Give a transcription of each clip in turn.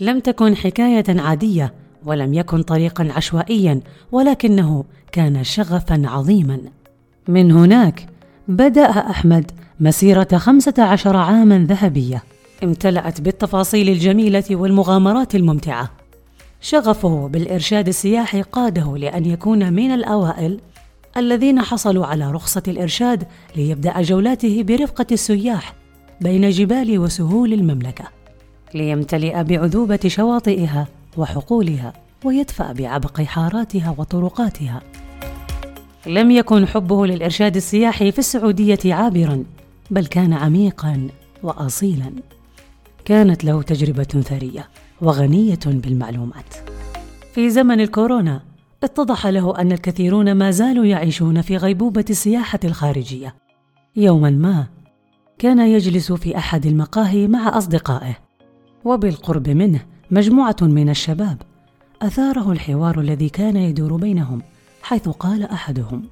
لم تكن حكاية عادية ولم يكن طريقا عشوائيا ولكنه كان شغفا عظيما. من هناك بدأ أحمد مسيرة خمسة عشر عاما ذهبية. امتلأت بالتفاصيل الجميلة والمغامرات الممتعة. شغفه بالإرشاد السياحي قاده لأن يكون من الأوائل الذين حصلوا على رخصة الإرشاد ليبدأ جولاته برفقة السياح بين جبال وسهول المملكة. ليمتلئ بعذوبة شواطئها وحقولها ويدفأ بعبق حاراتها وطرقاتها. لم يكن حبه للإرشاد السياحي في السعودية عابرا بل كان عميقا وأصيلا. كانت له تجربة ثرية وغنية بالمعلومات. في زمن الكورونا اتضح له أن الكثيرون ما زالوا يعيشون في غيبوبة السياحة الخارجية. يوما ما كان يجلس في أحد المقاهي مع أصدقائه. وبالقرب منه مجموعة من الشباب أثاره الحوار الذي كان يدور بينهم حيث قال أحدهم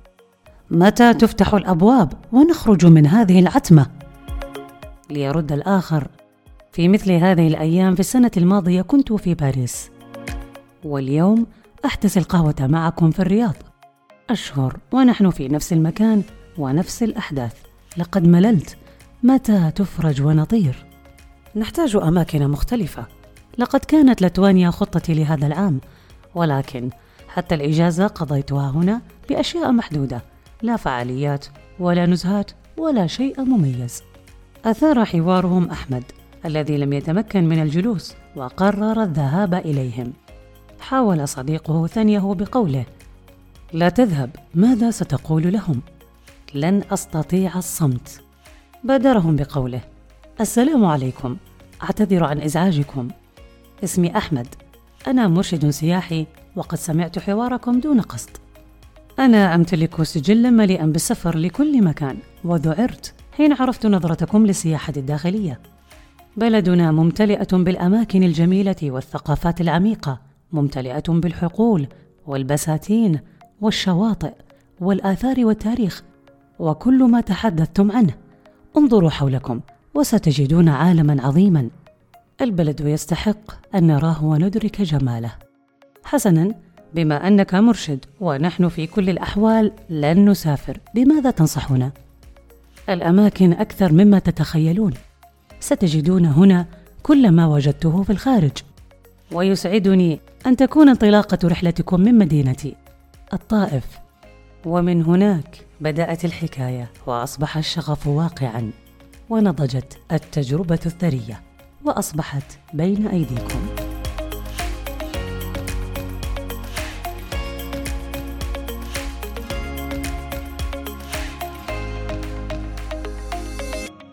متى تفتح الأبواب ونخرج من هذه العتمة؟ ليرد الآخر في مثل هذه الأيام في السنة الماضية كنت في باريس واليوم أحتسي القهوة معكم في الرياض أشهر ونحن في نفس المكان ونفس الأحداث لقد مللت متى تفرج ونطير نحتاج أماكن مختلفة. لقد كانت لتوانيا خطتي لهذا العام ولكن حتى الإجازة قضيتها هنا بأشياء محدودة. لا فعاليات ولا نزهات ولا شيء مميز. أثار حوارهم أحمد الذي لم يتمكن من الجلوس وقرر الذهاب إليهم. حاول صديقه ثنيه بقوله لا تذهب ماذا ستقول لهم؟ لن أستطيع الصمت. بادرهم بقوله السلام عليكم. أعتذر عن إزعاجكم. اسمي أحمد. أنا مرشد سياحي وقد سمعت حواركم دون قصد. أنا أمتلك سجلا مليئا بالسفر لكل مكان وذعرت حين عرفت نظرتكم للسياحة الداخلية. بلدنا ممتلئة بالأماكن الجميلة والثقافات العميقة ممتلئة بالحقول والبساتين والشواطئ والآثار والتاريخ وكل ما تحدثتم عنه. انظروا حولكم. وستجدون عالما عظيما. البلد يستحق أن نراه وندرك جماله. حسنا بما أنك مرشد ونحن في كل الأحوال لن نسافر. بماذا تنصحنا؟ الأماكن أكثر مما تتخيلون. ستجدون هنا كل ما وجدته في الخارج. ويسعدني أن تكون انطلاقة رحلتكم من مدينتي. الطائف. ومن هناك بدأت الحكاية وأصبح الشغف واقعا. ونضجت التجربة الثرية وأصبحت بين أيديكم.